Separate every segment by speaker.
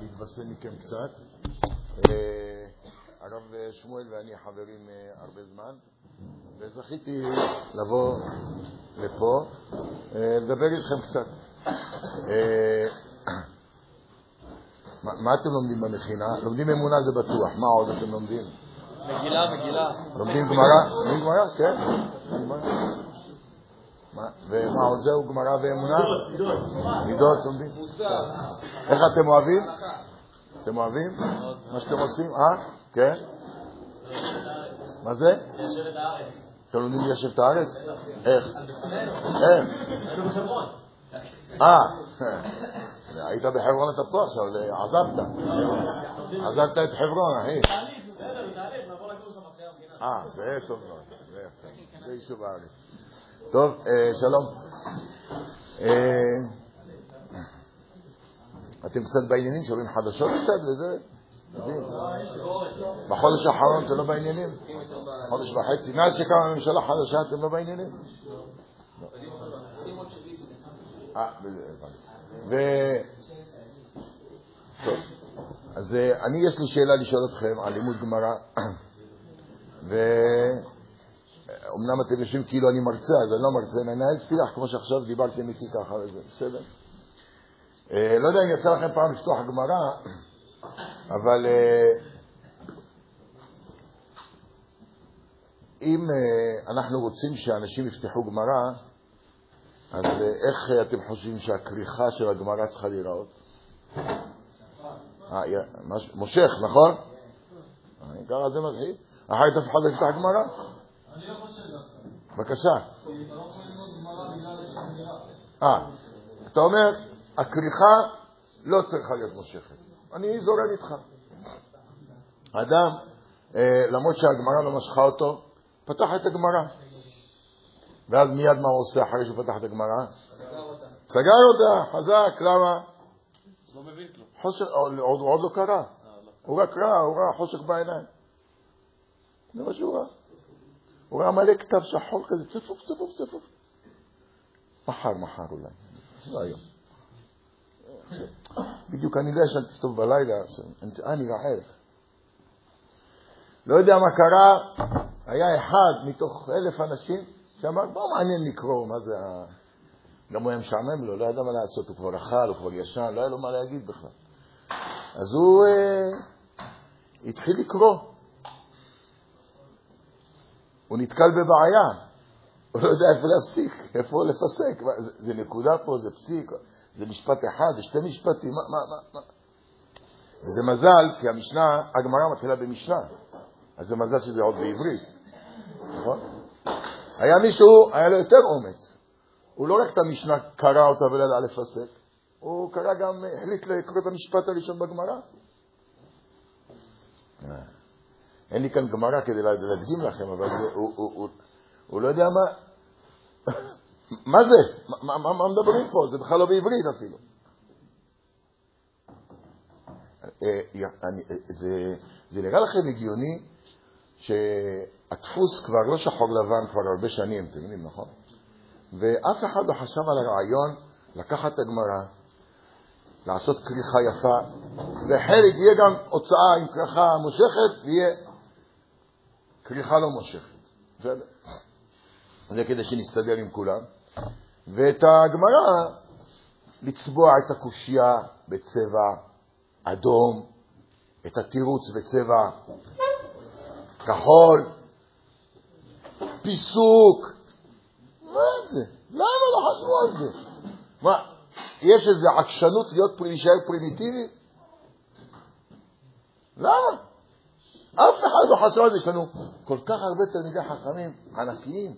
Speaker 1: להתבשם מכם קצת. אה, הרב שמואל ואני חברים אה, הרבה זמן, וזכיתי לבוא לפה, אה, לדבר איתכם קצת. אה, מה אתם לומדים במכינה? לומדים אמונה זה בטוח, מה עוד אתם לומדים?
Speaker 2: מגילה, מגילה.
Speaker 1: לומדים גמרא? לומדים גמרא? כן. ומה עוד זהו? גמרא ואמונה? מידות לומדים? איך אתם אוהבים? אתם אוהבים? מה שאתם עושים? אה? כן? מה זה? אתם לומדים ליישב את הארץ? איך? איך? אה, היית בחברון אתה פה עכשיו, עזבת. עזבת את חברון, אחי. אה, זה טוב מאוד, זה יפה. זה יישוב הארץ. טוב, אה, שלום. אה, אתם קצת בעניינים, שומעים חדשות קצת וזה? בחודש האחרון אתם לא בעניינים? חודש וחצי. מאז שקמה ממשלה חדשה אתם לא בעניינים? אה. אז אני, יש לי שאלה לשאול אתכם על לימוד גמרא, ואומנם אתם יושבים כאילו אני מרצה, אז אני לא מרצה, אני מנהל שיח כמו שעכשיו דיברתם איתי ככה וזה, בסדר? אה, לא יודע אם יצא לכם פעם לפתוח גמרא, אבל אה, אם אה, אנחנו רוצים שאנשים יפתחו גמרא, אז איך אתם חושבים שהכריכה של הגמרא צריכה להיראות? מושך, נכון? ככה זה מתחיל. אחרת אף אחד לא יפתח גמרא.
Speaker 2: אני לא חושב דווקא.
Speaker 1: בבקשה.
Speaker 2: לא.
Speaker 1: אה, אתה אומר, הכריכה לא צריכה להיות מושכת. אני זורם איתך. אדם, אה, למרות שהגמרא לא משכה אותו, פתח את הגמרא. ואז מיד מה הוא עושה אחרי שהוא פתח את הגמרא? סגר אותה, חזק, למה?
Speaker 2: לא מבין כלום.
Speaker 1: חושך, עוד, עוד, עוד לא קרה. הוא רק ראה, הוא ראה חושך בעיניים. זה מה שהוא ראה. הוא ראה מלא כתב שחור כזה, צפוף, צפוף, צפוף. מחר, מחר אולי. לא היום. בדיוק אני לא ישנתי טוב בלילה, אני- אה, רעב. לא יודע מה קרה, היה אחד מתוך אלף אנשים שאמר, לא מעניין לקרוא, מה זה ה... גם הוא היה משעמם לו, לא ידע מה לעשות, הוא כבר אכל, הוא כבר ישן, לא היה לו מה להגיד בכלל. אז הוא אה, התחיל לקרוא. הוא נתקל בבעיה, הוא לא יודע איפה להפסיק, איפה לפסק. מה, זה, זה נקודה פה, זה פסיק, זה משפט אחד, זה שתי משפטים, מה, מה, מה, מה. וזה מזל, כי המשנה, הגמרא מתחילה במשנה, אז זה מזל שזה עוד בעברית, נכון? היה מישהו, היה לו יותר אומץ. הוא לא רק את המשנה קרא אותה ולא ידע לפסק, הוא קרא גם, החליט לקרוא את המשפט הראשון בגמרא. אין לי כאן גמרא כדי להדגים לכם, אבל זה, הוא, הוא, הוא, הוא לא יודע מה... מה זה? מה, מה, מה מדברים פה? זה בכלל לא בעברית אפילו. אה, אה, זה, זה נראה לכם הגיוני שהדפוס כבר לא שחור לבן כבר הרבה שנים, אתם יודעים, נכון? ואף אחד לא חשב על הרעיון לקחת את הגמרא, לעשות כריכה יפה, וחלק יהיה גם הוצאה עם כריכה מושכת, ויהיה כריכה לא מושכת. זה כדי שנסתדר עם כולם. ואת הגמרא, לצבוע את הקושייה בצבע אדום, את התירוץ בצבע כחול, פיסוק, מה זה? למה לא חשבו על זה? מה, יש איזו עקשנות להיות להישאר פרימיטיבי? למה? אף אחד לא חשב על זה. יש לנו כל כך הרבה תלמידי חכמים ענקיים.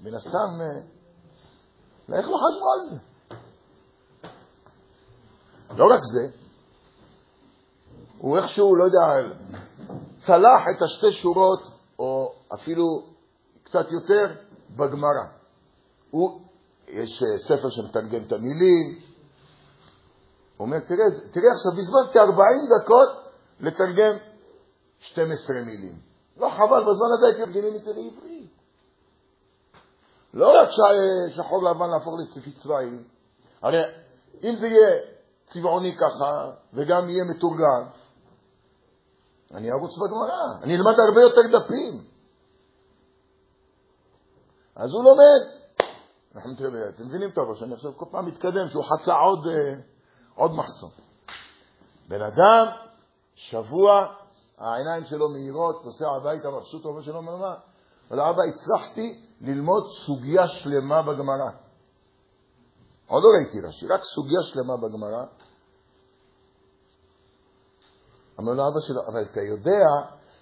Speaker 1: מן הסתם, אה, איך לא חשבו על זה? לא רק זה, הוא איכשהו, לא יודע, צלח את השתי שורות, או אפילו קצת יותר, בגמרא. יש אה, ספר שמתרגם את המילים, הוא אומר, תראה, תראה עכשיו, בזבזתי 40 דקות לתרגם 12 מילים. לא חבל, בזמן הזה הייתי מתרגמים את זה לעברית. לא רק ש- שחור לבן להפוך לצפי צבעים, הרי אם זה יהיה צבעוני ככה, וגם יהיה מתורגם, אני ארוץ בגמרא, אני אלמד הרבה יותר דפים. אז הוא לומד. אנחנו אתם מבינים טוב, שאני עכשיו כל פעם מתקדם, שהוא חצה עוד, אה, עוד מחסום. בן אדם, שבוע, העיניים שלו מהירות, נוסע הביתה, מבסוט, אומר שלא אומר מה. אבל אבא, הצלחתי ללמוד סוגיה שלמה בגמרא. עוד לא ראיתי רש"י, רק סוגיה שלמה בגמרא. אמר לו אבא שלו, אבל אתה יודע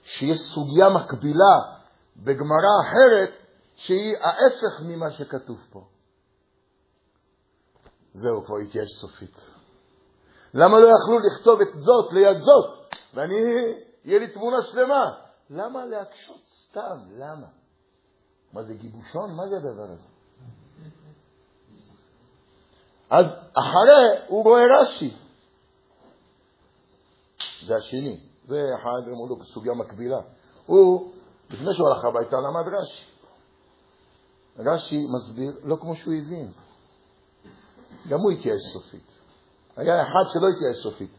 Speaker 1: שיש סוגיה מקבילה בגמרא אחרת שהיא ההפך ממה שכתוב פה. זהו, כבר התייאש סופית. למה לא יכלו לכתוב את זאת ליד זאת, ואני, יהיה לי תמונה שלמה? למה להקשות סתם? למה? מה זה גיבושון? מה זה הדבר הזה? אז אחרי הוא רואה רש"י. זה השני. זה אחד, אמרו לו, סוגיה מקבילה. הוא, לפני שהוא הלך הביתה, למד רש"י. רש"י מסביר לא כמו שהוא הבין. גם הוא התייאש סופית. היה אחד שלא התייאש סופית.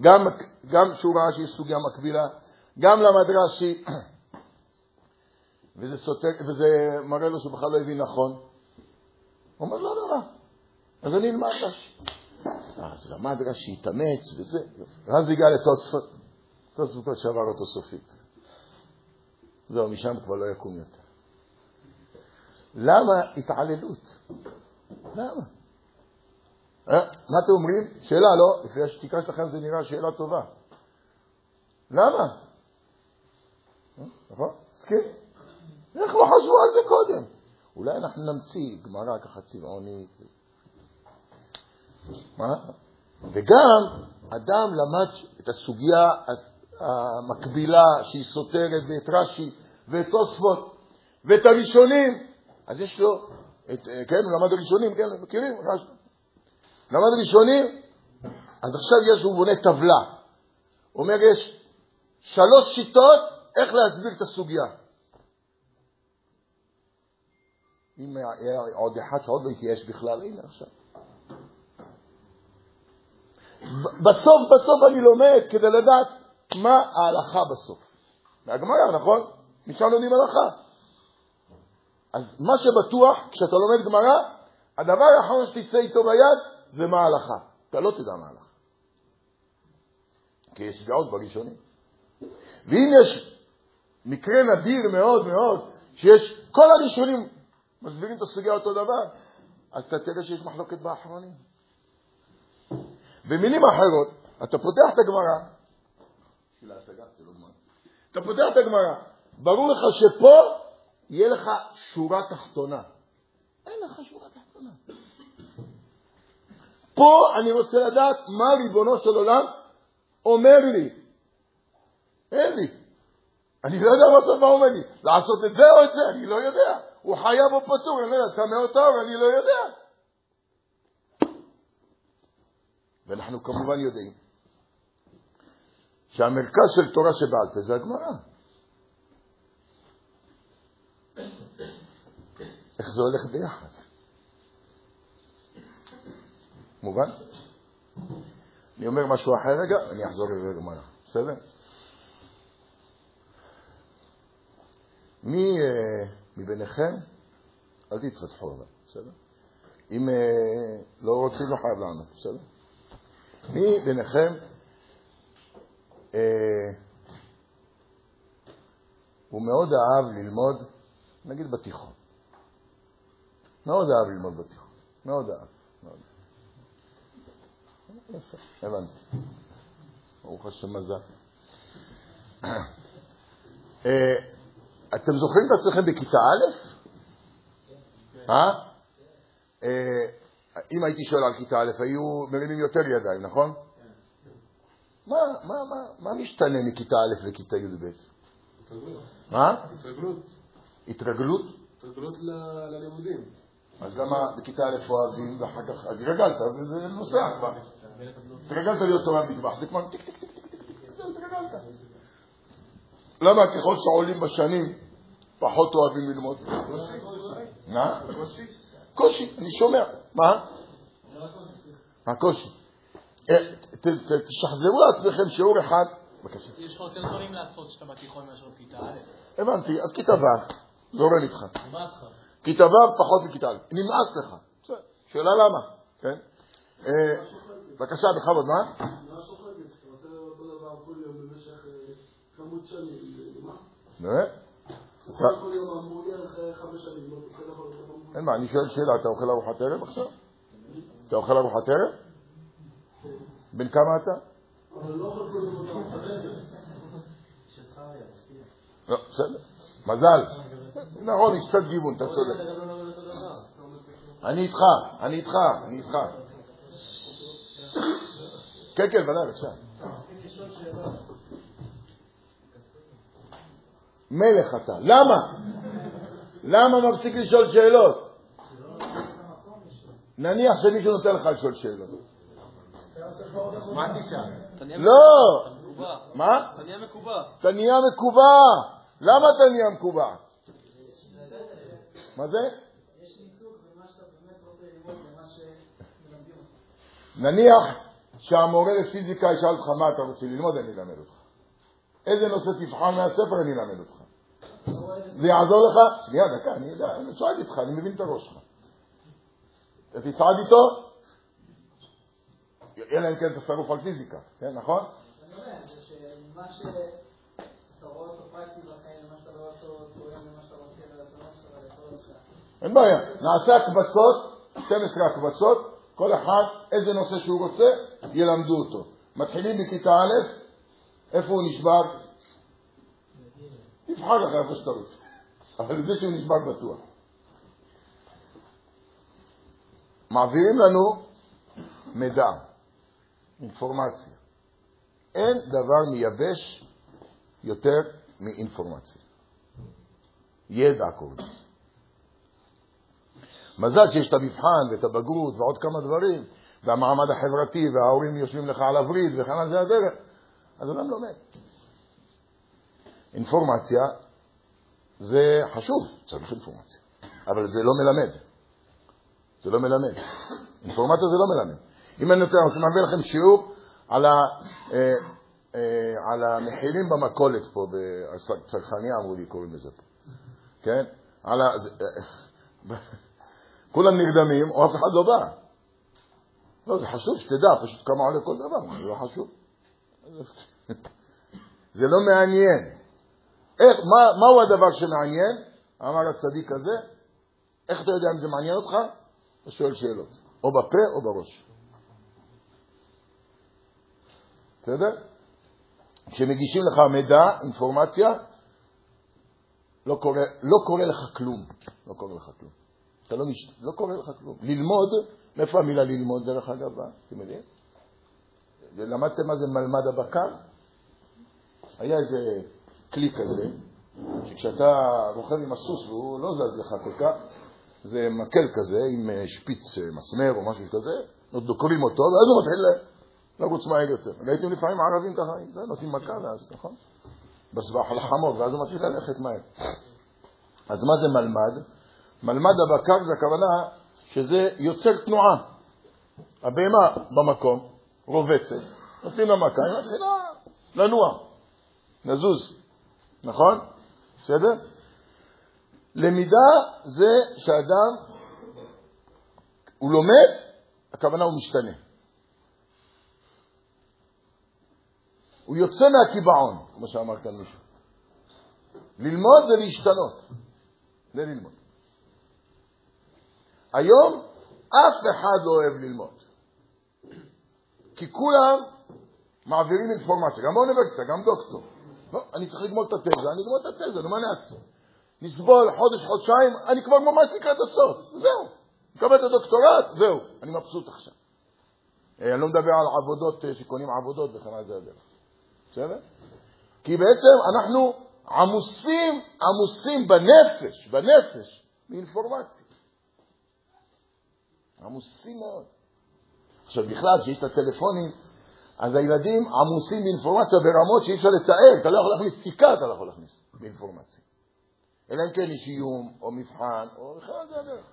Speaker 1: גם, גם שהוא ראה שיש סוגיה מקבילה, גם למד רש"י, וזה, סותר, וזה מראה לו שהוא בכלל לא הבין נכון. הוא אומר, לא נורא, אז אני אלמד רש"י. אז למד רש"י, התאמץ וזה, ואז הגיע לתוספות, תוספות שעבר אותו סופית. זהו, משם כבר לא יקום יותר. למה התעללות? למה? אה? מה אתם אומרים? שאלה, לא? לפי השתיקה שלכם זה נראה שאלה טובה. למה? אה? נכון? מסכים? איך לא חשבו על זה קודם? אולי אנחנו נמציא גמרא ככה צבעונית. מה? וגם אדם למד את הסוגיה המקבילה שהיא סותרת ואת רש"י ואת תוספות ואת הראשונים, אז יש לו, את, כן, הוא למד הראשונים, כן, מכירים? רש"י. למד ראשונים, אז עכשיו יש, הוא בונה טבלה. הוא אומר, יש שלוש שיטות איך להסביר את הסוגיה. אם היה עוד אחד שעוד לא התייאש בכלל, הנה עכשיו. בסוף, בסוף אני לומד כדי לדעת מה ההלכה בסוף. מהגמרא, נכון? משם לומדים הלכה. אז מה שבטוח, כשאתה לומד גמרא, הדבר האחרון שתצא איתו ביד זה מה ההלכה. אתה לא תדע מה ההלכה. כי יש דעות בראשונים. ואם יש מקרה נדיר מאוד מאוד, שיש כל הראשונים מסבירים את הסוגיה אותו דבר, אז אתה תראה שיש מחלוקת באחרונים. במילים אחרות, אתה פותח את הגמרא, לא. אתה פותח את הגמרא, ברור לך שפה יהיה לך שורה תחתונה. אין לך שורה. פה אני רוצה לדעת מה ריבונו של עולם אומר לי. אין לי. אני לא יודע מה סופה אומר לי. לעשות את זה או את זה, אני לא יודע. הוא חייב או פטור, אני לא יודע, טמא אני לא יודע. ואנחנו כמובן יודעים שהמרכז של תורה שבעל פה זה הגמרא. איך זה הולך ביחד? מובן? אני אומר משהו אחר רגע, אני אחזור לזה לגמרא, בסדר? מי אה, מביניכם, אל תתפתחו אבל, בסדר? אם אה, לא רוצים, לא חייב לענות, בסדר? מי ביניכם אה, הוא מאוד אהב ללמוד, נגיד בתיכון. מאוד אהב ללמוד בתיכון. מאוד אהב. יפה, הבנתי. ברוך השם מזל. אה, אתם זוכרים את עצמכם בכיתה א'? אה? אה? אם הייתי שואל על כיתה א', היו מרימים יותר ידיים, נכון? מה, מה, מה, מה משתנה מכיתה א' לכיתה י"ב?
Speaker 2: התרגלות.
Speaker 1: מה?
Speaker 2: התרגלות.
Speaker 1: התרגלות?
Speaker 2: התרגלות ללימודים.
Speaker 1: אז למה בכיתה א' אוהבים ואחר כך התרגלת, זה, זה נוסע כבר. התרגלת להיות תורה מטבח, זה כבר טיק טיק טיק טיק טיק, זהו, התרגלת. למה ככל שעולים בשנים פחות אוהבים ללמוד? מה? קושי, אני שומע. מה? הקושי. אה, תשחזרו לעצמכם שיעור אחד. בבקשה.
Speaker 3: יש לך יותר דברים לעשות כשאתה בתיכון מאשר בכיתה א'.
Speaker 1: הבנתי, אז כיתה ו', זורם איתך.
Speaker 3: נמאס לך.
Speaker 1: כיתה ו' פחות מכיתה א'. נמאס לך. שאלה למה, כן? בבקשה, בכבוד, מה? אין מה, אני שואל שאלה, אתה אוכל ארוחת ערב עכשיו? אתה אוכל ארוחת ערב? בן כמה אתה?
Speaker 2: לא.
Speaker 1: לא, בסדר. מזל. נכון, יש קצת גיוון, אתה צודק. אני איתך, אני איתך, אני איתך. כן, כן, ודאי, בבקשה. מלך אתה. למה? למה מפסיק לשאול שאלות? נניח שמישהו נותן לך לשאול שאלות.
Speaker 3: מה תשאל?
Speaker 1: לא! מה?
Speaker 3: אתה נהיה מקובע.
Speaker 1: אתה נהיה מקובע. למה אתה נהיה מקובע? מה זה? נניח שהמורה לפיזיקה ישאל אותך מה אתה רוצה ללמוד, אני אלמד אותך. איזה נושא תבחר מהספר, אני אלמד אותך. זה יעזור לך? שנייה, דקה, אני יודע, אני שואל איתך, אני מבין את הראש שלך. אתה תצעד איתו? אלא אם כן אתה שרוף על פיזיקה, כן, נכון?
Speaker 4: אני אומר, זה שמה שאתה רואה אותו פרקטי בחיים, ומה שאתה רואה אותו תואם למה שאתה רוצה, ואתה מסוגל לכל השאר.
Speaker 1: אין בעיה. נעשה הקבצות, 12 הקבצות, כל אחד, איזה נושא שהוא רוצה, ילמדו אותו. מתחילים בכיתה א', איפה הוא נשבר? תבחר לך איפה שאתה רוצה. אבל זה שהוא נשבר בטוח. מעבירים לנו מידע, אינפורמציה. אין דבר מייבש יותר מאינפורמציה. ידע קוראים לזה. מזל שיש את המבחן ואת הבגרות ועוד כמה דברים, והמעמד החברתי, וההורים יושבים לך על הווריד וכן על זה הדרך, אז אדם לומד. אינפורמציה זה חשוב, צריך אינפורמציה, אבל זה לא מלמד. זה לא מלמד. אינפורמציה זה לא מלמד. אם אני נותן, אני מביא לכם שיעור על, ה, אה, אה, על המחירים במכולת פה, בצרכניה אמרו לי, קוראים לזה פה, כן? על ה... כולם נרדמים, או אף אחד לא בא. לא, זה חשוב שתדע פשוט כמה עולה כל דבר, זה לא חשוב. זה לא מעניין. איך, מה, מהו הדבר שמעניין? אמר הצדיק הזה, איך אתה יודע אם זה מעניין אותך? אתה שואל שאלות, או בפה או בראש. בסדר? כשמגישים לך מידע, אינפורמציה, לא קורה, לא קורה לך כלום. לא קורה לך כלום. אתה לא, מש... לא קורה לך כלום. ללמוד, מאיפה המילה ללמוד דרך אגב? באה? אתם יודעים? למדתם מה זה מלמד הבקר? היה איזה כלי כזה, שכשאתה רוכב עם הסוס והוא לא זז לך כל כך, זה מקל כזה עם אה, שפיץ אה, מסמר או משהו כזה, דוקרים אותו, ואז הוא מתחיל לרוץ מהר יותר. ראיתם לפעמים ערבים ככה, נותנים מכה ואז, נכון? בסבח על החמור, ואז הוא מתחיל ללכת מהר. אז מה זה מלמד? מלמד הבקר זה הכוונה שזה יוצר תנועה. הבהמה במקום, רובצת, נותנים לה מכה, היא מתחילה לנוע, לזוז, נכון? בסדר? למידה זה שאדם, הוא לומד, הכוונה הוא משתנה. הוא יוצא מהקיבעון, כמו שאמר כאן מישהו. ללמוד זה להשתנות. זה ללמוד. היום אף אחד לא אוהב ללמוד. כי כולם מעבירים אינפורמציה, גם באוניברסיטה, גם דוקטור. לא, אני צריך לגמור את התזה, אני אגמור את התזה, נו מה נעשה? נסבול חודש, חודשיים, אני כבר ממש לקראת הסוף, זהו. מקבל את הדוקטורט, זהו, אני מבסוט עכשיו. אה, אני לא מדבר על עבודות אה, שקונים עבודות וכן על זה הדרך. בסדר? כי בעצם אנחנו עמוסים, עמוסים בנפש, בנפש, מאינפורמציה. עמוסים מאוד. עכשיו בכלל, כשיש את הטלפונים, אז הילדים עמוסים באינפורמציה ברמות שאי אפשר לתאר, אתה לא יכול להכניס סיכה, אתה לא יכול להכניס באינפורמציה. אלא אם כן יש איום, או מבחן, או בכלל זה הדרך.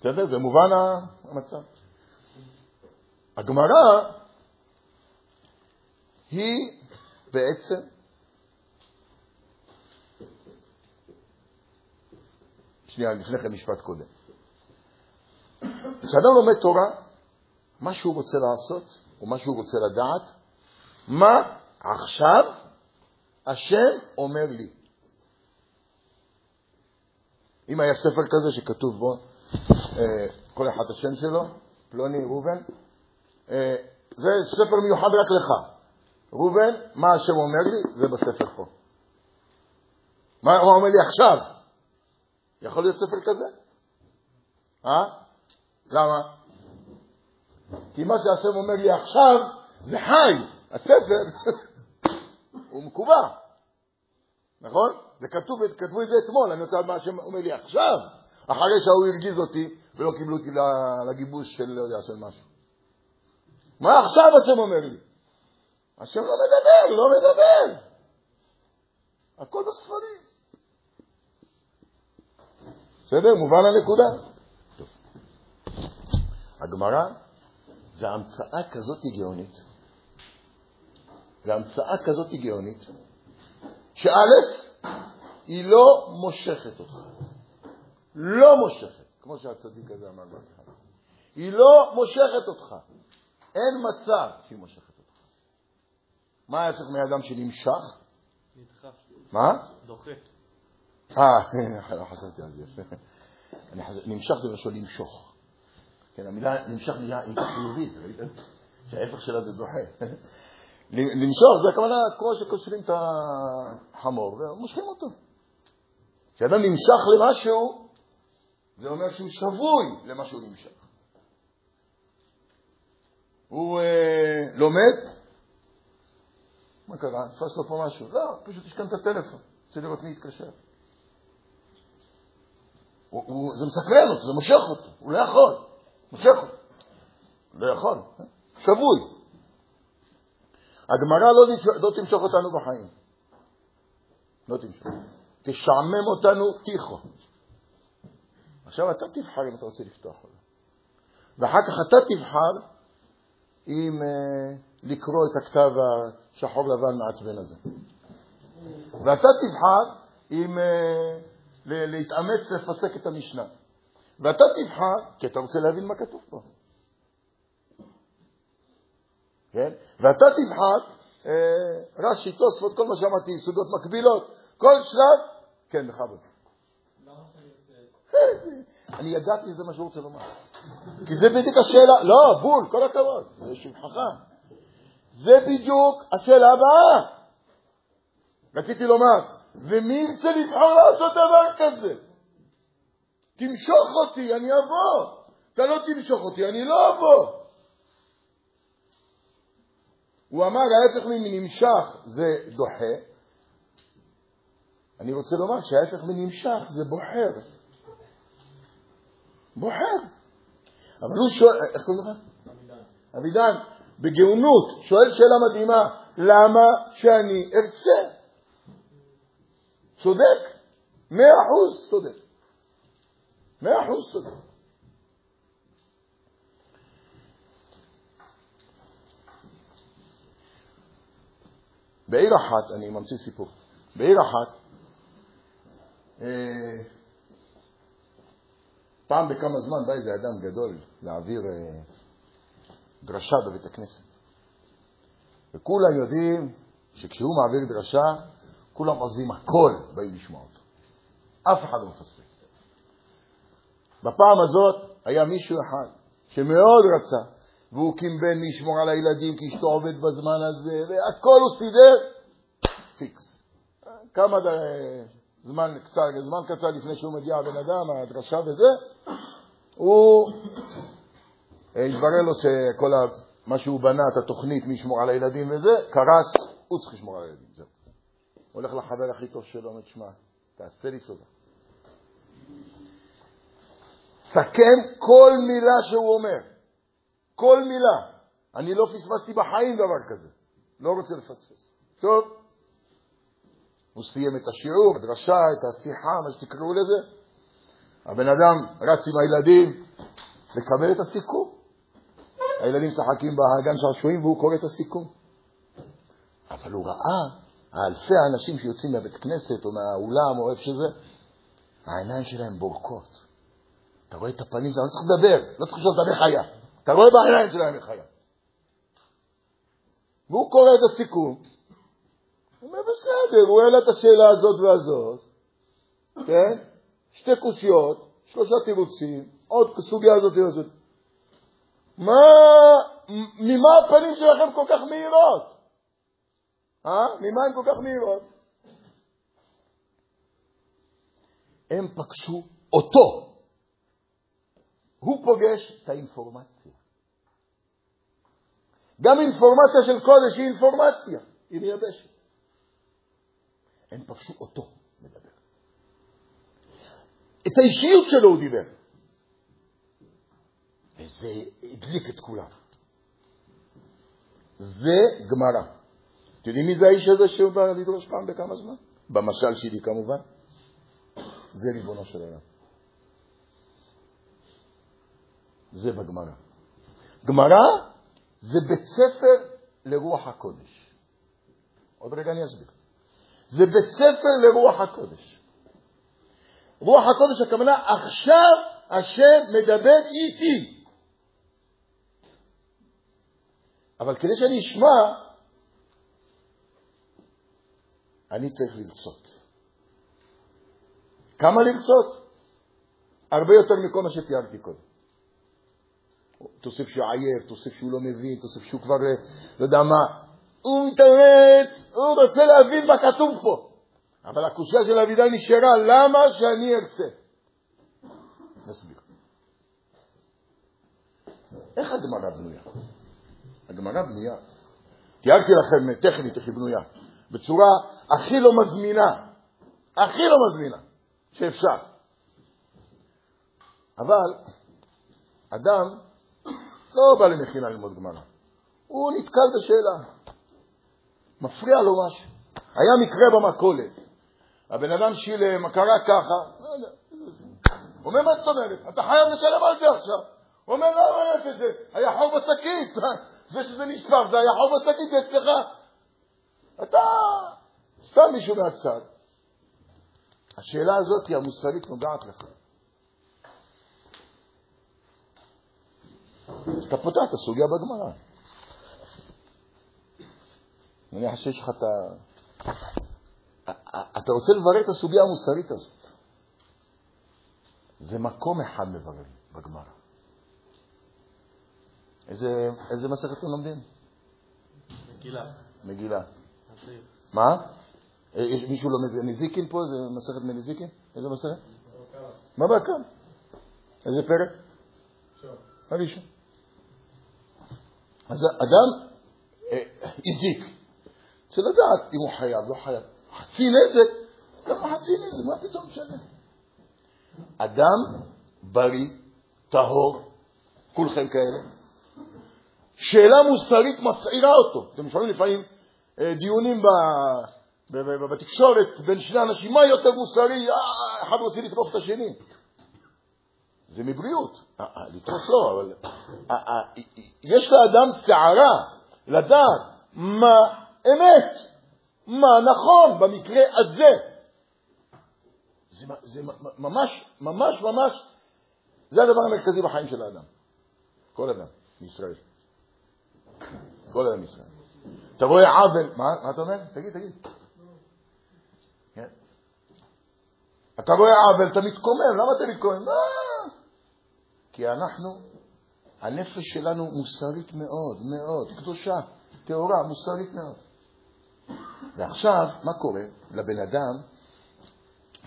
Speaker 1: בסדר? זה מובן המצב. הגמרא היא בעצם שנייה, לפני כן משפט קודם. כשאדם לומד תורה, מה שהוא רוצה לעשות, או מה שהוא רוצה לדעת, מה עכשיו השם אומר לי. אם היה ספר כזה שכתוב בו אה, כל אחד השם שלו, פלוני ראובן, אה, זה ספר מיוחד רק לך. ראובן, מה השם אומר לי? זה בספר פה. מה הוא אומר לי עכשיו? יכול להיות ספר כזה? אה? למה? כי מה שהשם אומר לי עכשיו זה חי, הספר הוא מקובע, נכון? זה כתוב, כתבו את זה אתמול, אני רוצה לדעת מה השם אומר לי עכשיו, אחרי שההוא הרגיז אותי ולא קיבלו אותי לגיבוש של, לא יודע, של משהו. מה עכשיו השם אומר לי? השם לא מדבר, לא מדבר. הכל בספרים. בסדר? מובן הנקודה? טוב. הגמרא זה המצאה כזאת גאונית, זה המצאה כזאת גאונית, שא', היא לא מושכת אותך. לא מושכת, כמו שהצדיק הזה אמר בהתחלה. היא לא מושכת אותך. אין מצב שהיא מושכת אותך. מה היה צריך מאדם שנמשך?
Speaker 3: נדחף.
Speaker 1: מה?
Speaker 3: דוחה.
Speaker 1: אה, לא חשבתי על זה, יפה. נמשך זה לשון למשוך. כן, המילה נמשך נהיה חיובית, ראיתם? שההפך שלה זה דוחה. למשוך זה הכוונה כמו שקושרים את החמור ומושכים אותו. כשאדם נמשך למשהו, זה אומר שהוא שבוי למה שהוא נמשך. הוא אה, לומד, מה קרה? תפס לו פה משהו. לא, פשוט השכן את הטלפון, רוצה לראות מי יתקשר. זה מסקרן אותו, זה מושך אותו, הוא לא יכול, מושך אותו. לא יכול, אה? שבוי. הגמרא לא, לא תמשוך אותנו בחיים. לא תמשוך. תשעמם אותנו תיכו. עכשיו אתה תבחר אם אתה רוצה לפתוח או לא. ואחר כך אתה תבחר אם uh, לקרוא את הכתב השחור לבן מעצבן הזה. ואתה תבחר אם uh, להתאמץ לפסק את המשנה. ואתה תבחר, כי אתה רוצה להבין מה כתוב פה. כן? ואתה תבחר, אה, רש"י, תוספות, כל מה שאמרתי, סוגיות מקבילות, כל שלב, כן, בכבוד. אני ידעתי שזה מה שהוא רוצה לומר. כי זה בדיוק השאלה, לא, בול, כל הכבוד, זה שבחך. זה בדיוק השאלה הבאה. רציתי לומר, ומי ירצה לבחור לעשות דבר כזה? תמשוך אותי, אני אבוא. אתה לא תמשוך אותי, אני לא אבוא. הוא אמר, ההפך מנמשך זה דוחה. אני רוצה לומר שההפך מנמשך זה בוחר. בוחר. אבל הוא שואל, איך קוראים לך? אבידן. בגאונות, שואל שאלה מדהימה, למה שאני ארצה? צודק, מאה אחוז צודק. מאה אחוז צודק. בעיר אחת, אני ממציא סיפור, בעיר אחת, אה, פעם בכמה זמן בא איזה אדם גדול להעביר אה, דרשה בבית הכנסת. וכולם יודעים שכשהוא מעביר דרשה, כולם עוזבים הכל, באים לשמוע אותו. אף אחד לא מפספס. בפעם הזאת היה מישהו אחד שמאוד רצה, והוא קימבן לשמור על הילדים כי אשתו עובדת בזמן הזה, והכל הוא סידר, פיקס. כמה זמן קצר, זמן קצר לפני שהוא מגיע הבן אדם, הדרשה וזה, הוא, התברר לו שכל ה... מה שהוא בנה, את התוכנית מי ישמור על הילדים וזה, קרס, הוא צריך לשמור על הילדים, זהו. הולך לחבר הכי טוב שלו, אומר, תשמע, תעשה לי טובה. סכם כל מילה שהוא אומר. כל מילה. אני לא פספסתי בחיים דבר כזה. לא רוצה לפספס. טוב. הוא סיים את השיעור, הדרשה, את השיחה, מה שתקראו לזה. הבן אדם רץ עם הילדים לקבל את הסיכום. הילדים משחקים בגן שעשועים והוא קורא את הסיכום. אבל הוא ראה האלפי האנשים שיוצאים מהבית כנסת או מהאולם או איפה שזה, העיניים שלהם בורקות. אתה רואה את הפנים שלהם, לא צריך לדבר, לא צריך לשאול אותם איך היה. אתה רואה בעיניים שלהם איך היה. והוא קורא את הסיכום, הוא אומר, בסדר, הוא העלה את השאלה הזאת והזאת, כן? שתי קושיות, שלושה תירוצים, עוד סוגיה הזאת והזאת. מה, ממה הפנים שלכם כל כך מהירות? אה? ממה הן כל כך מהירות? הם פגשו אותו. הוא פוגש את האינפורמציה. גם אינפורמציה של קודש היא אינפורמציה, היא מייבשת. הם פגשו אותו מדבר. את האישיות שלו הוא דיבר. וזה הדליק את כולם. זה גמרא. אתם יודעים מי זה האיש הזה שבא לדרוש פעם בכמה זמן? במשל שלי כמובן. זה ריבונו של עולם. זה בגמרא. גמרא זה בית ספר לרוח הקודש. עוד רגע אני אסביר. זה בית ספר לרוח הקודש. רוח הקודש הכוונה, עכשיו השם מדבר איתי. אבל כדי שאני אשמע, אני צריך לרצות. כמה לרצות? הרבה יותר מכל מה שתיארתי קודם. תוסיף שהוא עייף, תוסיף שהוא לא מבין, תוסיף שהוא כבר לא יודע מה. הוא מתאמץ, הוא רוצה להבין מה כתוב פה. אבל הקושייה של אבידן נשארה, למה שאני ארצה? נסביר. איך הגמרא בנויה? הגמרא בנויה, תיארתי לכם טכנית איך היא בנויה, בצורה הכי לא מזמינה, הכי לא מזמינה שאפשר. אבל אדם לא בא למכינה ללמוד גמרא, הוא נתקל בשאלה, מפריע לו משהו. היה מקרה במכולת, הבן אדם שילם, קרה ככה, לא אומר, מה זאת אומרת? אתה חייב לשלם על זה עכשיו. הוא אומר, לא אמרת את זה, היה חור בשקית, זה שזה נשפך, זה היה חור בשקית, זה אצלך. אתה שם מישהו מהצד. השאלה הזאת היא המוסרית נוגעת לך. אז אתה פותח את הסוגיה בגמרא. אני חושב שיש לך את ה... אתה רוצה לברר את הסוגיה המוסרית הזאת. זה מקום אחד לברר בגמרא. איזה, איזה מסכת אתם לומדים?
Speaker 3: מגילה.
Speaker 1: מגילה. מה? אה, יש מישהו לומד נזיקין פה? זה מסכת מנזיקין? איזה מסכת? מה בעקם? איזה פרק? הראשון. אז אדם אה, הזיק. צריך לדעת אם הוא חייב, לא חייב. חצי נזק, למה חצי נזק? מה פתאום משנה? אדם בריא, טהור, כולכם כאלה, שאלה מוסרית מסעירה אותו. אתם שומעים לפעמים דיונים ב, ב, בתקשורת בין שני אנשים, מה יותר מוסרי? אה, אחד רוצה לטרוף את השני. זה מבריאות. אה, אה, לטרוף לא, אבל אה, אה, יש לאדם שערה לדעת מה אמת, מה נכון במקרה הזה. זה, זה ממש, ממש, ממש, זה הדבר המרכזי בחיים של האדם. כל אדם בישראל. כל אדם בישראל. אתה רואה עוול, מה, מה אתה אומר? תגיד, תגיד. כן. אתה רואה עוול, אתה מתקומם, למה אתה מתקומם? מה? כי אנחנו, הנפש שלנו מוסרית מאוד, מאוד, קדושה, טהורה, מוסרית מאוד. ועכשיו, מה קורה לבן אדם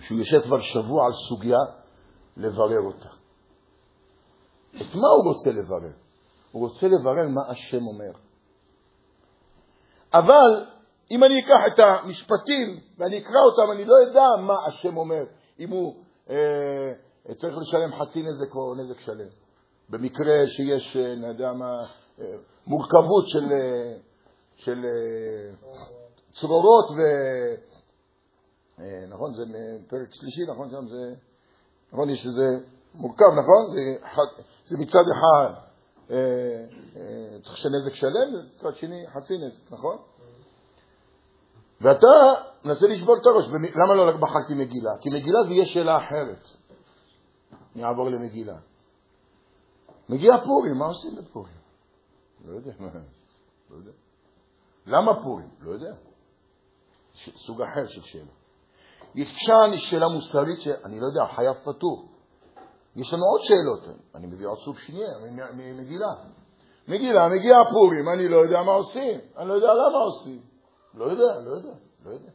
Speaker 1: שהוא יושב כבר שבוע על סוגיה לברר אותה? את מה הוא רוצה לברר? הוא רוצה לברר מה השם אומר. אבל אם אני אקח את המשפטים ואני אקרא אותם, אני לא אדע מה השם אומר, אם הוא אה, צריך לשלם חצי נזק או נזק שלם. במקרה שיש, אה, אני יודע מה, אה, מורכבות של, אה, של צרורות ו... נכון, זה פרק שלישי, נכון, שם זה, נכון, יש איזה מורכב, נכון? זה, זה מצד אחד צריך שנזק שלם, מצד שני חצי נזק, נכון? ואתה מנסה לשבור את הראש. למה לא בחרתי מגילה? כי מגילה זה יהיה שאלה אחרת. אני אעבור למגילה. מגיע פורים, מה עושים בפורים? לא יודע. לא יודע. למה פורים? לא יודע. סוג אחר של שאלה. היא שאלה מוסרית שאני לא יודע, חייב פטור. יש לנו עוד שאלות, אני מביא עוד סוג שנייה, מ- ממגילה. מגילה, מגיע פורים, אני לא יודע מה עושים, אני לא יודע למה עושים. לא יודע, לא יודע, לא יודע.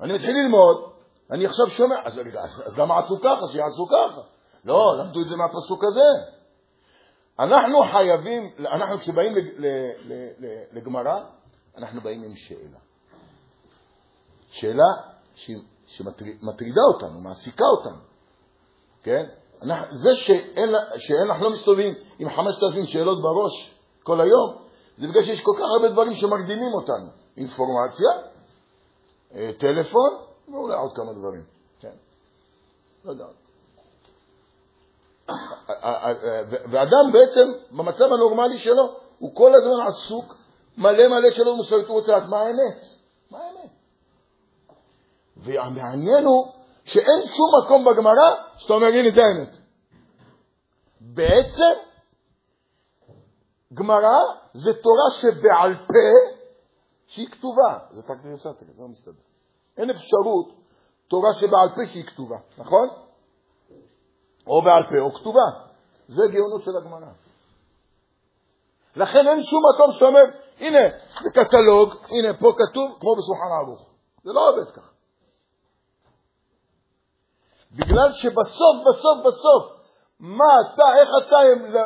Speaker 1: אני מתחיל ללמוד, אני עכשיו שומע, אז, אז, אז למה עשו ככה? שיעשו ככה. לא, למדו את זה מהפסוק הזה. אנחנו חייבים, אנחנו כשבאים לגמרא, אנחנו באים עם שאלה. שאלה שמטרידה אותנו, מעסיקה אותנו, כן? אנחנו, זה שאין, לה- שאנחנו לא מסתובבים עם חמשת אלפים שאלות בראש כל היום, זה בגלל שיש כל כך הרבה דברים שמקדימים אותנו. אינפורמציה, אה, טלפון, ואולי עוד כמה דברים. כן. לא יודע. ואדם בעצם, במצב הנורמלי שלו, הוא כל הזמן עסוק, מלא מלא שאלות מוסריות, הוא רוצה לדעת מה האמת. מה האמת? והמעניין הוא שאין שום מקום בגמרא שאתה אומר, הנה זה האמת. בעצם, גמרא זה תורה שבעל פה, שהיא כתובה. זה סתר, זה לא מסתדר. אין אפשרות תורה שבעל פה שהיא כתובה, נכון? או בעל פה או כתובה. זה גאונות של הגמרא. לכן אין שום מקום שאתה אומר, הנה, זה קטלוג, הנה, פה כתוב, כמו בשולחן ערוך. זה לא עובד ככה. בגלל שבסוף, בסוף, בסוף, מה אתה, איך אתה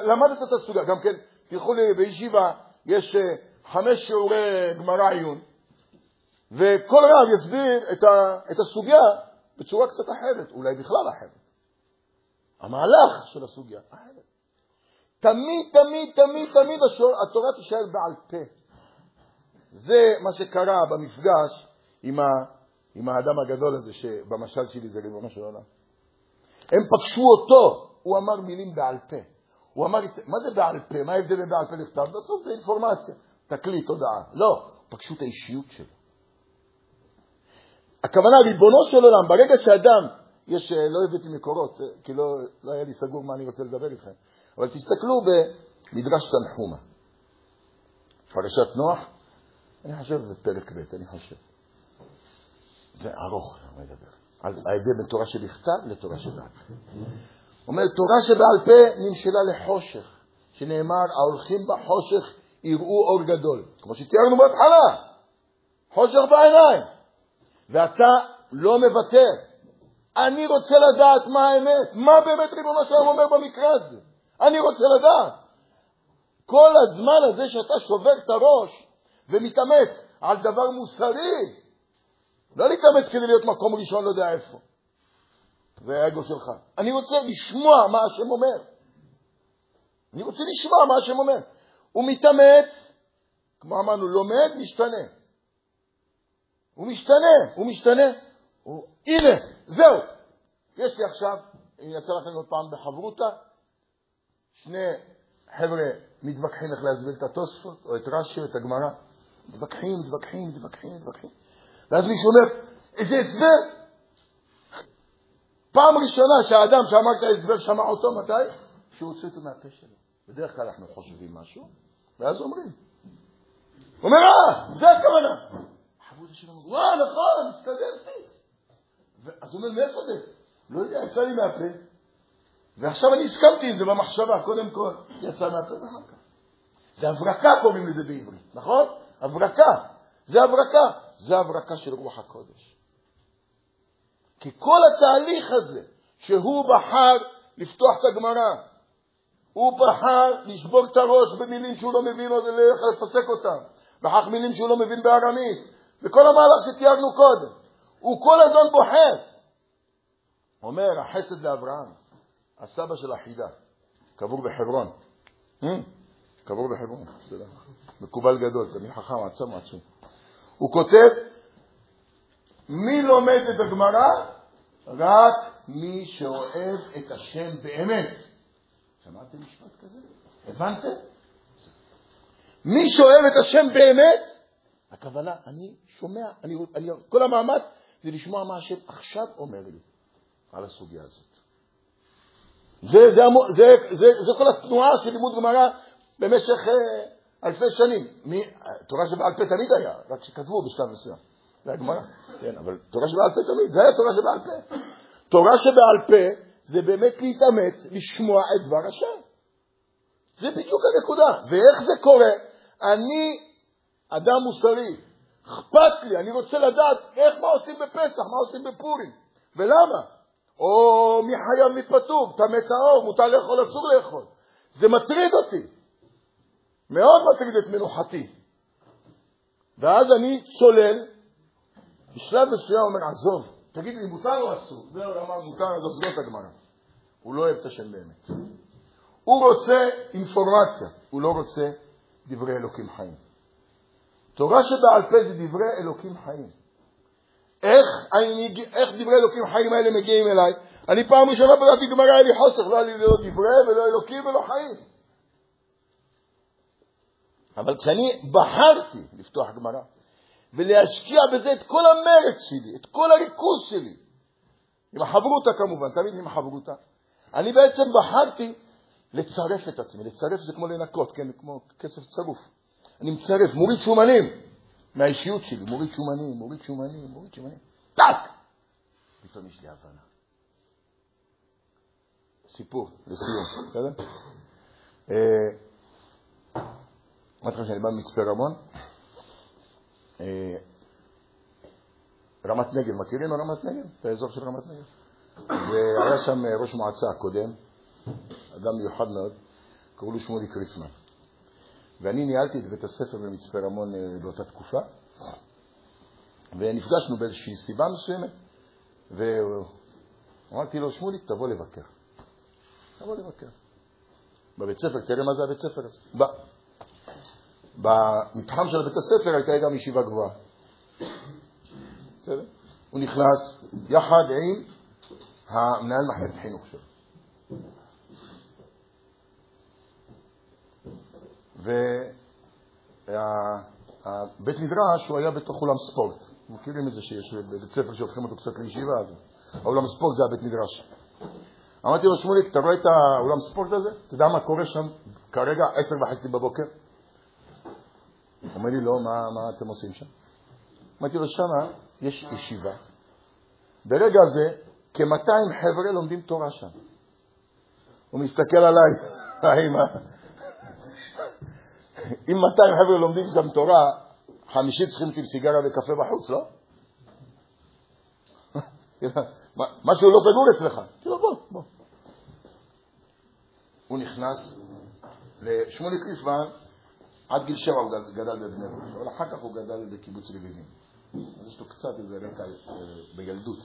Speaker 1: למדת את הסוגיה, גם כן, תלכו לי בישיבה, יש אה, חמש שיעורי גמרא עיון, וכל רב יסביר את, ה, את הסוגיה בצורה קצת אחרת, אולי בכלל אחרת. המהלך של הסוגיה אחרת. תמיד, תמיד, תמיד, תמיד השור, התורה תישאר בעל פה. זה מה שקרה במפגש עם, ה, עם האדם הגדול הזה, שבמשל שלי זה ריבונו של עולם. הם פגשו אותו, הוא אמר מילים בעל פה. הוא אמר, מה זה בעל פה? מה ההבדל בין בעל פה לכתב? בסוף זה אינפורמציה, תקליט, הודעה. לא, פגשו את האישיות שלו. הכוונה, ריבונו של עולם, ברגע שאדם, יש, לא הבאתי מקורות, כי לא, לא היה לי סגור מה אני רוצה לדבר איתכם, אבל תסתכלו במדרש תנחומה. פרשת נוח, אני חושב זה פרק ב', אני חושב. זה ארוך, אני מדבר. על ההבדל בין תורה שבכתב לתורה שבעל פה. אומר, תורה שבעל פה נמשלה לחושך, שנאמר, ההולכים בחושך יראו אור גדול, כמו שתיארנו בהתחלה, חושך בעיניים, ואתה לא מוותר. אני רוצה לדעת מה האמת, מה באמת ריבונו של עולם אומר במקרה הזה. אני רוצה לדעת. כל הזמן הזה שאתה שובר את הראש ומתאמץ על דבר מוסרי, לא להתאמץ כדי להיות מקום ראשון לא יודע איפה. זה האגו שלך. אני רוצה לשמוע מה השם אומר. אני רוצה לשמוע מה השם אומר. הוא מתאמץ, כמו אמרנו, לומד, משתנה. הוא משתנה, הוא משתנה. הוא... הנה, זהו. יש לי עכשיו, אם יצא לכם עוד פעם בחברותה, שני חבר'ה מתווכחים איך להסביר את התוספות, או את רש"י, או את הגמרא. מתווכחים, מתווכחים, מתווכחים, מתווכחים. ואז מישהו אומר, איזה הסבר? פעם ראשונה שהאדם שאמר את ההסבר שמע אותו, מתי? כשהוא הוציא אותו מהפה שלו. בדרך כלל אנחנו חושבים משהו, ואז אומרים. הוא אומר, אה, זה הכוונה. החברות שלו אומר, וואה, נכון, מסתדר פיקס. אז הוא אומר, מאיפה זה? לא יודע, יצא לי מהפה. ועכשיו אני הסכמתי עם זה במחשבה, קודם כל, יצא מהפה ואחר כך. זה הברקה קוראים לזה בעברית, נכון? הברקה. זה הברקה. זה הברקה של רוח הקודש. כי כל התהליך הזה, שהוא בחר לפתוח את הגמרא, הוא בחר לשבור את הראש במילים שהוא לא מבין עוד איך לפסק אותם, ואחר מילים שהוא לא מבין בארמית, וכל המהלך שתיארנו קודם. הוא כל הזמן בוחר. אומר החסד לאברהם, הסבא של החידה, קבור בחברון. קבור בחברון, מקובל גדול, תמיד חכם, עצום, עצום. הוא כותב, מי לומד את הגמרא? רק מי שאוהב את השם באמת. שמעתם משפט כזה? הבנתם? מי שאוהב את השם באמת, הכוונה, אני שומע, אני, אני, כל המאמץ זה לשמוע מה השם עכשיו אומר לי על הסוגיה הזאת. זה, זה, המו- זה, זה, זה כל התנועה של לימוד גמרא במשך אה, אלפי שנים. מי, תורה שבעל פה תמיד היה, רק שכתבו בשלב מסוים. זה הגמרא, כן, אבל תורה שבעל פה תמיד, זה היה תורה שבעל פה. תורה שבעל פה זה באמת להתאמץ, לשמוע את דבר השם. זה בדיוק הנקודה. ואיך זה קורה? אני אדם מוסרי, אכפת לי, אני רוצה לדעת איך, מה עושים בפסח, מה עושים בפורים, ולמה? או מי חייב מי פטור, טמא טהור, מותר לאכול, אסור לאכול. זה מטריד אותי, מאוד מטריד את מנוחתי. ואז אני צולל, בשלב מסוים אומר, עזוב, תגיד לי, מותר או אסור? זהו, אמר, מותר, עזוב, זאת הגמרא. הוא לא אוהב את השם באמת. הוא רוצה אינפורמציה, הוא לא רוצה דברי אלוקים חיים. תורה שבעל פה זה דברי אלוקים חיים. איך, אני, איך דברי אלוקים חיים האלה מגיעים אליי? אני פעם ראשונה בדעתי גמרא, היה לי חוסר, לא היה לי לא דברי ולא אלוקים ולא חיים. אבל כשאני בחרתי לפתוח גמרא ולהשקיע בזה את כל המרץ שלי, את כל הריכוז שלי, עם החברותה כמובן, תמיד עם החברותה, אני בעצם בחרתי לצרף את עצמי. לצרף זה כמו לנקות, כן, כמו כסף צרוף. אני מצרף, מוריד שומנים מהאישיות שלי, מוריד שומנים, מוריד שומנים, מוריד שומנים, טאק! פתאום יש לי הבנה. סיפור, לסיום, בסדר? אמרתי לכם שאני בא ממצפה רמון. אה, רמת נגב, מכירים רמת נגב? את האזור של רמת נגב? והיה שם אה, ראש מועצה קודם, אדם מיוחד מאוד, קראו לו שמולי קריפמן. ואני ניהלתי את בית הספר במצפה רמון אה, באותה תקופה, ונפגשנו באיזושהי סיבה מסוימת, ואמרתי לו, שמוליק, תבוא לבקר. תבוא לבקר. בבית ספר, תראה מה זה הבית ספר הזה. בא. במתחם של בית הספר הייתה גם ישיבה גבוהה. בסדר? הוא נכנס יחד עם המנהל מחלקת חינוך שלו. ובית מדרש הוא היה בתוך אולם ספורט. מכירים את זה שיש בבית ספר שהופכים אותו קצת לישיבה, אז האולם ספורט זה הבית מדרש. אמרתי לו, שמוליק, אתה רואה את האולם ספורט הזה? אתה יודע מה קורה שם כרגע, עשר וחצי בבוקר? אומר לי, לא, מה, מה אתם עושים שם? אמרתי לו, שמה יש ישיבה. ברגע הזה, כ-200 חבר'ה לומדים תורה שם. הוא מסתכל עליי, אם 200 חבר'ה לומדים שם תורה, חמישית צריכים עם סיגריה וקפה בחוץ, לא? משהו לא סגור אצלך. כאילו, בוא, בוא. הוא נכנס לשמולי קריפמן, עד גיל שבע הוא גדל בבני ברק, אבל אחר כך הוא גדל בקיבוץ רביבים. אז יש לו קצת איזה רקע אה, בילדות.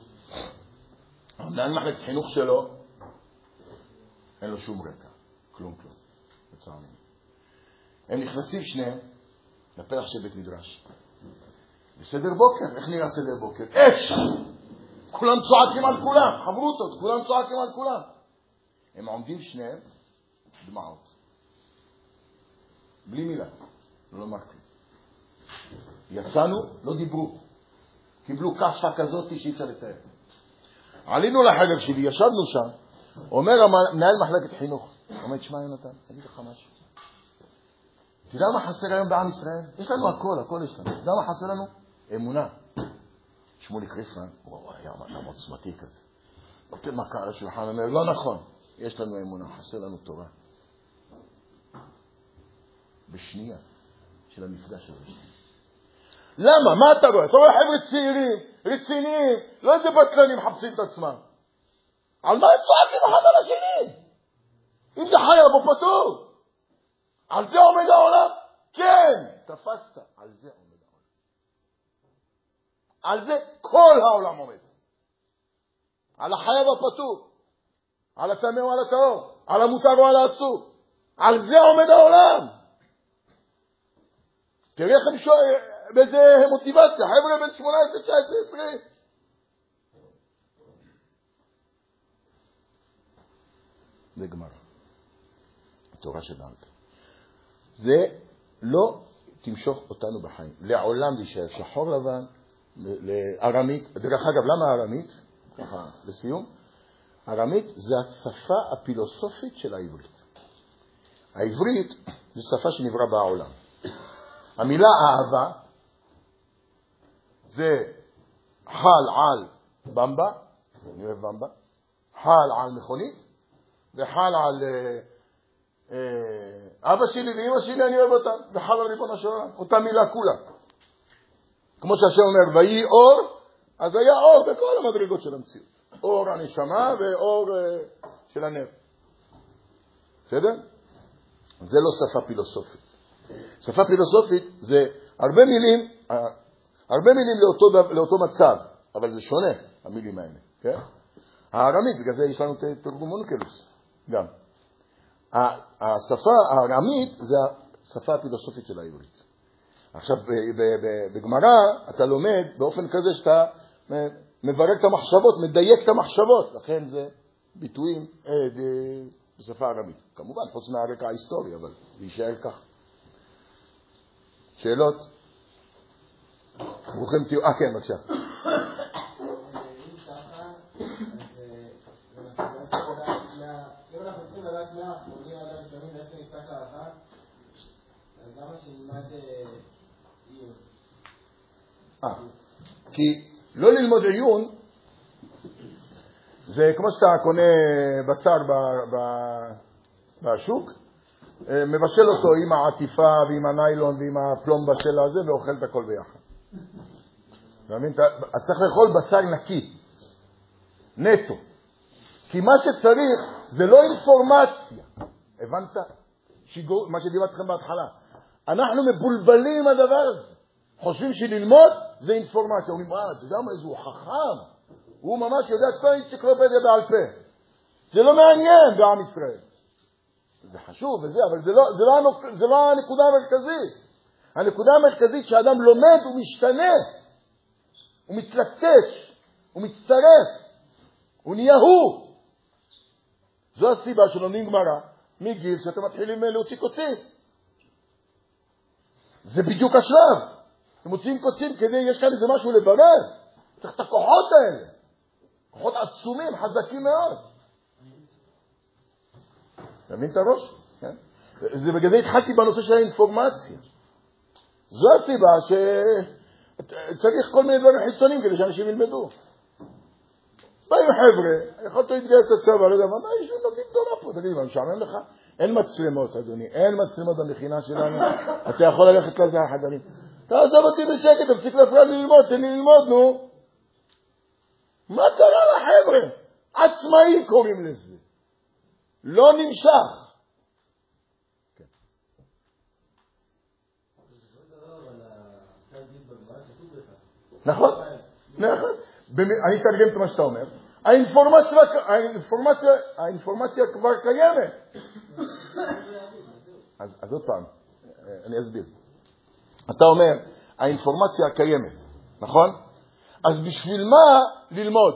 Speaker 1: המנהל מחלקת חינוך שלו, אין לו שום רקע, כלום כלום, לצערנו. הם נכנסים שניהם לפרח של בית מדרש. בסדר בוקר, איך נראה סדר בוקר? אש! כולם צועקים על כולם, חברותות, כולם צועקים על כולם. הם עומדים שניהם, דמעות. בלי מילה, לא לומר כלום. יצאנו, לא דיברו. קיבלו כאפה כזאת שאי אפשר לתאר. עלינו לחדר שלי, ישבנו שם, אומר מנהל מחלקת חינוך, אומר, תשמע יונתן, אני אגיד לך משהו. תדע מה חסר היום בעם ישראל? יש לנו הכל, הכל יש לנו. תדע מה חסר לנו? אמונה. שמוליק ריפמן, הוא היה אדם עוצמתי כזה. נותן מכה על השולחן, אומר, לא נכון, יש לנו אמונה, חסר לנו תורה. בשנייה של המפגש הזה. למה? מה אתה רואה? אתה רואה חבר'ה צעירים, רציניים, לא איזה בטלנים מחפשים את עצמם. על מה הם צועקים אחד על השני? אם זה חי אבו פטור. על זה עומד העולם? כן, תפסת, על זה עומד העולם. על זה כל העולם עומד. על החייב הפטור, על הטמא או על הטהור, על המותר או על האסור. על זה עומד העולם. תראה איך הם שואלים, באיזה מוטיבציה, חבר'ה בן 18, 19, 20. זה גמרא. תורה שבעל פה. זה לא תמשוך אותנו בחיים. לעולם זה יישאר שחור לבן, לארמית. דרך אגב, למה ארמית? ככה, לסיום. ארמית זה השפה הפילוסופית של העברית. העברית זו שפה שנברא בעולם. המילה אהבה זה חל על במבה, אני אוהב במבה, חל על מכונית וחל על אה, אה, אבא שלי ואימא שלי, אני אוהב אותם, וחל על ריבונו של עולם, אותה מילה כולה. כמו שהשם אומר, ויהי אור, אז היה אור בכל המדרגות של המציאות. אור הנשמה ואור אה, של הנר. בסדר? זה לא שפה פילוסופית. שפה פילוסופית זה הרבה מילים, אה, הרבה מילים לאותו, לאותו מצב, אבל זה שונה, המילים האלה, כן? הארמית, בגלל זה יש לנו ת- תרגום אונקלוס, גם. השפה הארמית זה השפה הפילוסופית של העברית. עכשיו, בגמרא אתה לומד באופן כזה שאתה מברק את המחשבות, מדייק את המחשבות, לכן זה ביטויים אה, בשפה ארמית. כמובן, חוץ מהרקע ההיסטורי, אבל זה יישאר כך. שאלות? ברוכים תהיו. אה, כן, בבקשה.
Speaker 4: אה,
Speaker 1: כי לא ללמוד עיון זה כמו שאתה קונה בשר בשוק, מבשל אותו עם העטיפה ועם הניילון ועם הפלומבה של הזה ואוכל את הכל ביחד. אתה מבין? אתה צריך לאכול בשר נקי, נטו. כי מה שצריך זה לא אינפורמציה, הבנת? שיגור, מה שדיברתי לכם בהתחלה. אנחנו מבולבלים עם הדבר הזה. חושבים שללמוד זה אינפורמציה. אומרים, אה, אתה יודע מה, איזה הוא חכם. הוא ממש יודע את כל האנציקלופדיה בעל פה. זה לא מעניין בעם ישראל. זה חשוב וזה, אבל זה לא, זה לא, זה לא הנקודה המרכזית. הנקודה המרכזית שהאדם לומד הוא משתנה, הוא מתלטש, הוא מצטרף, הוא נהיה הוא. זו הסיבה שלומדים גמרא מגיל שאתם מתחילים להוציא קוצים. זה בדיוק השלב. אתם מוציאים קוצים כדי, יש כאן איזה משהו לברר. צריך את הכוחות האלה. כוחות עצומים, חזקים מאוד. אתה מבין את הראש? כן? זה בגלל זה התחלתי בנושא של האינפורמציה. זו הסיבה שצריך כל מיני דברים חיצוניים כדי שאנשים ילמדו. באים חבר'ה, יכולת להתגייס לצבא, לא יודע מה, מה יש לנו גדולה פה? תגיד, מה משעמם לך? אין מצלמות, אדוני, אין מצלמות במכינה שלנו, אתה יכול ללכת לזה החדרים. תעזוב אותי בשקט, תפסיק להפריע לי ללמוד, תן לי ללמוד, נו. מה קרה לחבר'ה? עצמאי קוראים לזה. לא נמשך. נכון, נכון. אני אתרגם את מה שאתה אומר. האינפורמציה, כבר קיימת. אז, אז עוד פעם, אה, אני אסביר. אתה אומר, האינפורמציה קיימת, נכון? אז בשביל מה ללמוד?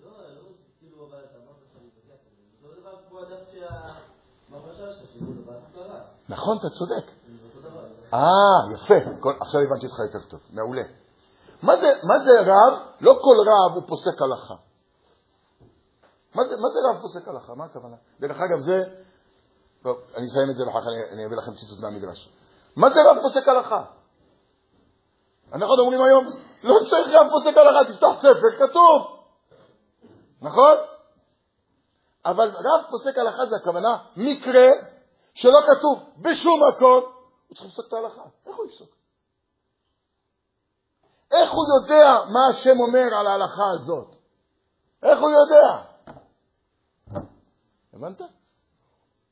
Speaker 3: לא, לא, כאילו, אבל אתה אמרת שאתה מתווכח על זה. זה אותו דבר כמו אדם שהמחשבה שלך, שהוא דבר קרה.
Speaker 1: נכון, אתה צודק. אה, יפה. עכשיו הבנתי אותך יותר טוב, מעולה. מה זה, מה זה רב? לא כל רב הוא פוסק הלכה. מה זה, מה זה רב פוסק הלכה? מה הכוונה? דרך אגב, זה... טוב, אני אסיים את זה ואחר כך אני, אני אביא לכם ציטוט מהמדרש. מה זה רב פוסק הלכה? אנחנו אומרים היום, לא צריך רב פוסק הלכה, תפתח ספר, כתוב. נכון? אבל רב פוסק הלכה זה הכוונה מקרה שלא כתוב בשום מקום, הוא צריך לפסוק את ההלכה. איך הוא יפסוק? איך הוא יודע מה השם אומר על ההלכה הזאת? איך הוא יודע? הבנת?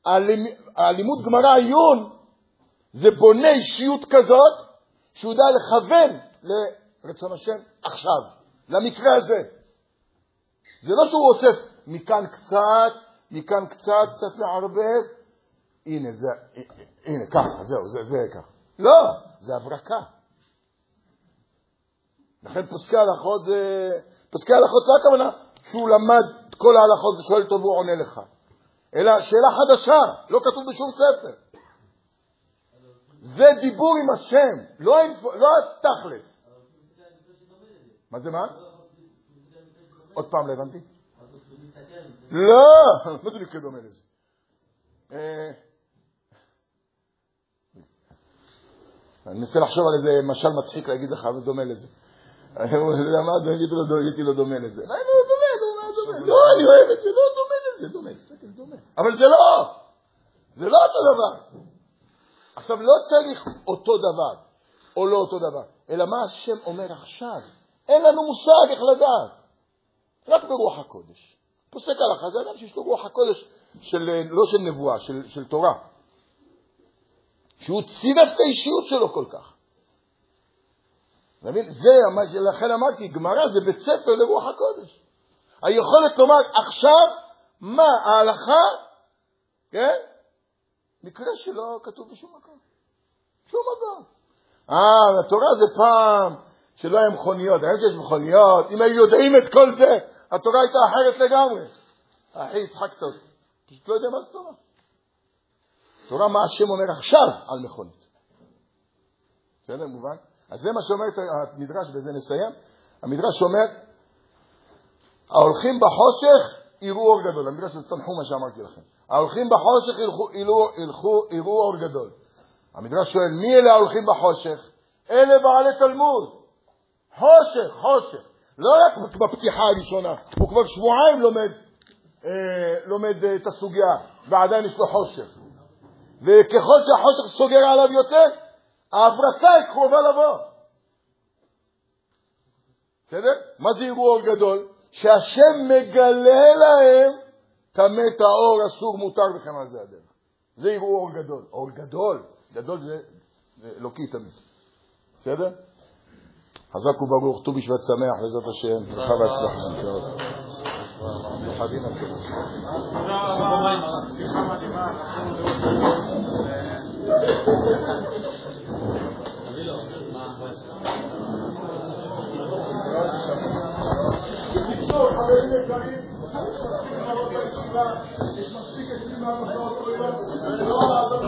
Speaker 1: הלימ- הלימוד גמרא עיון זה בונה אישיות כזאת שהוא יודע לכוון לרצון השם עכשיו, למקרה הזה. זה לא שהוא אוסף מכאן קצת, מכאן קצת, קצת מערבב, הנה, זה, הנה, ככה, זהו, זה, זה ככה. לא, זה הברקה. לכן פוסקי הלכות זה... פוסקי הלכות לא הכוונה שהוא למד את כל ההלכות ושואל אותו והוא עונה לך, אלא שאלה חדשה, לא כתוב בשום ספר. דיבור עם השם, לא לא התכלס. מה זה מה? עוד פעם, לא הבנתי. לא! מה זה מקרה דומה לזה? אני מנסה לחשוב על איזה משל מצחיק להגיד לך, אבל דומה לזה. אתה יודע מה, הייתי לו- הייתי לו דומה לזה. לא, לא, דומה, לא, מה דומה? לא, אני אוהב את זה, לא, דומה לזה, דומה, תסתכל, דומה. אבל זה לא! זה לא אותו דבר. עכשיו, לא צריך אותו דבר, או לא אותו דבר, אלא מה השם אומר עכשיו. אין לנו מושג איך לדעת. רק ברוח הקודש. פוסק הלכה זה אדם שיש לו רוח הקודש, של, לא של נבואה, של, של תורה. שהוא צירף את האישיות שלו כל כך. אתה מבין? זה, לכן אמרתי, גמרא זה בית ספר לרוח הקודש. היכולת לומר עכשיו מה ההלכה, כן? מקרה שלא כתוב בשום מקום. שום מקום. אה, התורה זה פעם שלא היה מכוניות, היום שיש מכוניות, אם היו יודעים את כל זה, התורה הייתה אחרת לגמרי. אחי, הצחקת אותי. פשוט לא יודע מה זה תורה. תורה, מה השם אומר עכשיו על מכונית. בסדר, מובן? אז זה מה שאומר המדרש, בזה נסיים. המדרש אומר, ההולכים בחושך יראו אור גדול. המדרש זה תנחו מה שאמרתי לכם. ההולכים בחושך ילכו, ילכו, ילכו, יראו אור גדול. המדרש שואל, מי אלה ההולכים בחושך? אלה בעלי תלמוד. חושך, חושך. לא רק בפתיחה הראשונה, הוא כבר שבועיים לומד, אה, לומד אה, את הסוגיה, ועדיין יש לו חושך. וככל שהחושך סוגר עליו יותר, ההברקה היא קרובה לבוא. בסדר? מה זה אור גדול? שהשם מגלה להם טמא טהור, אסור, מותר וכן על זה הדרך. זה יראו אור גדול. אור גדול, גדול זה אלוקי תמיד. בסדר? חזק וברוך, ט"ו בשבט שמח, בעזרת השם, ברכה והצלחה. חייבים על כולם.
Speaker 2: בקיצור, חברים יקרים, יש מספיק אצלי מהמסעות כל יום, לא לעזוב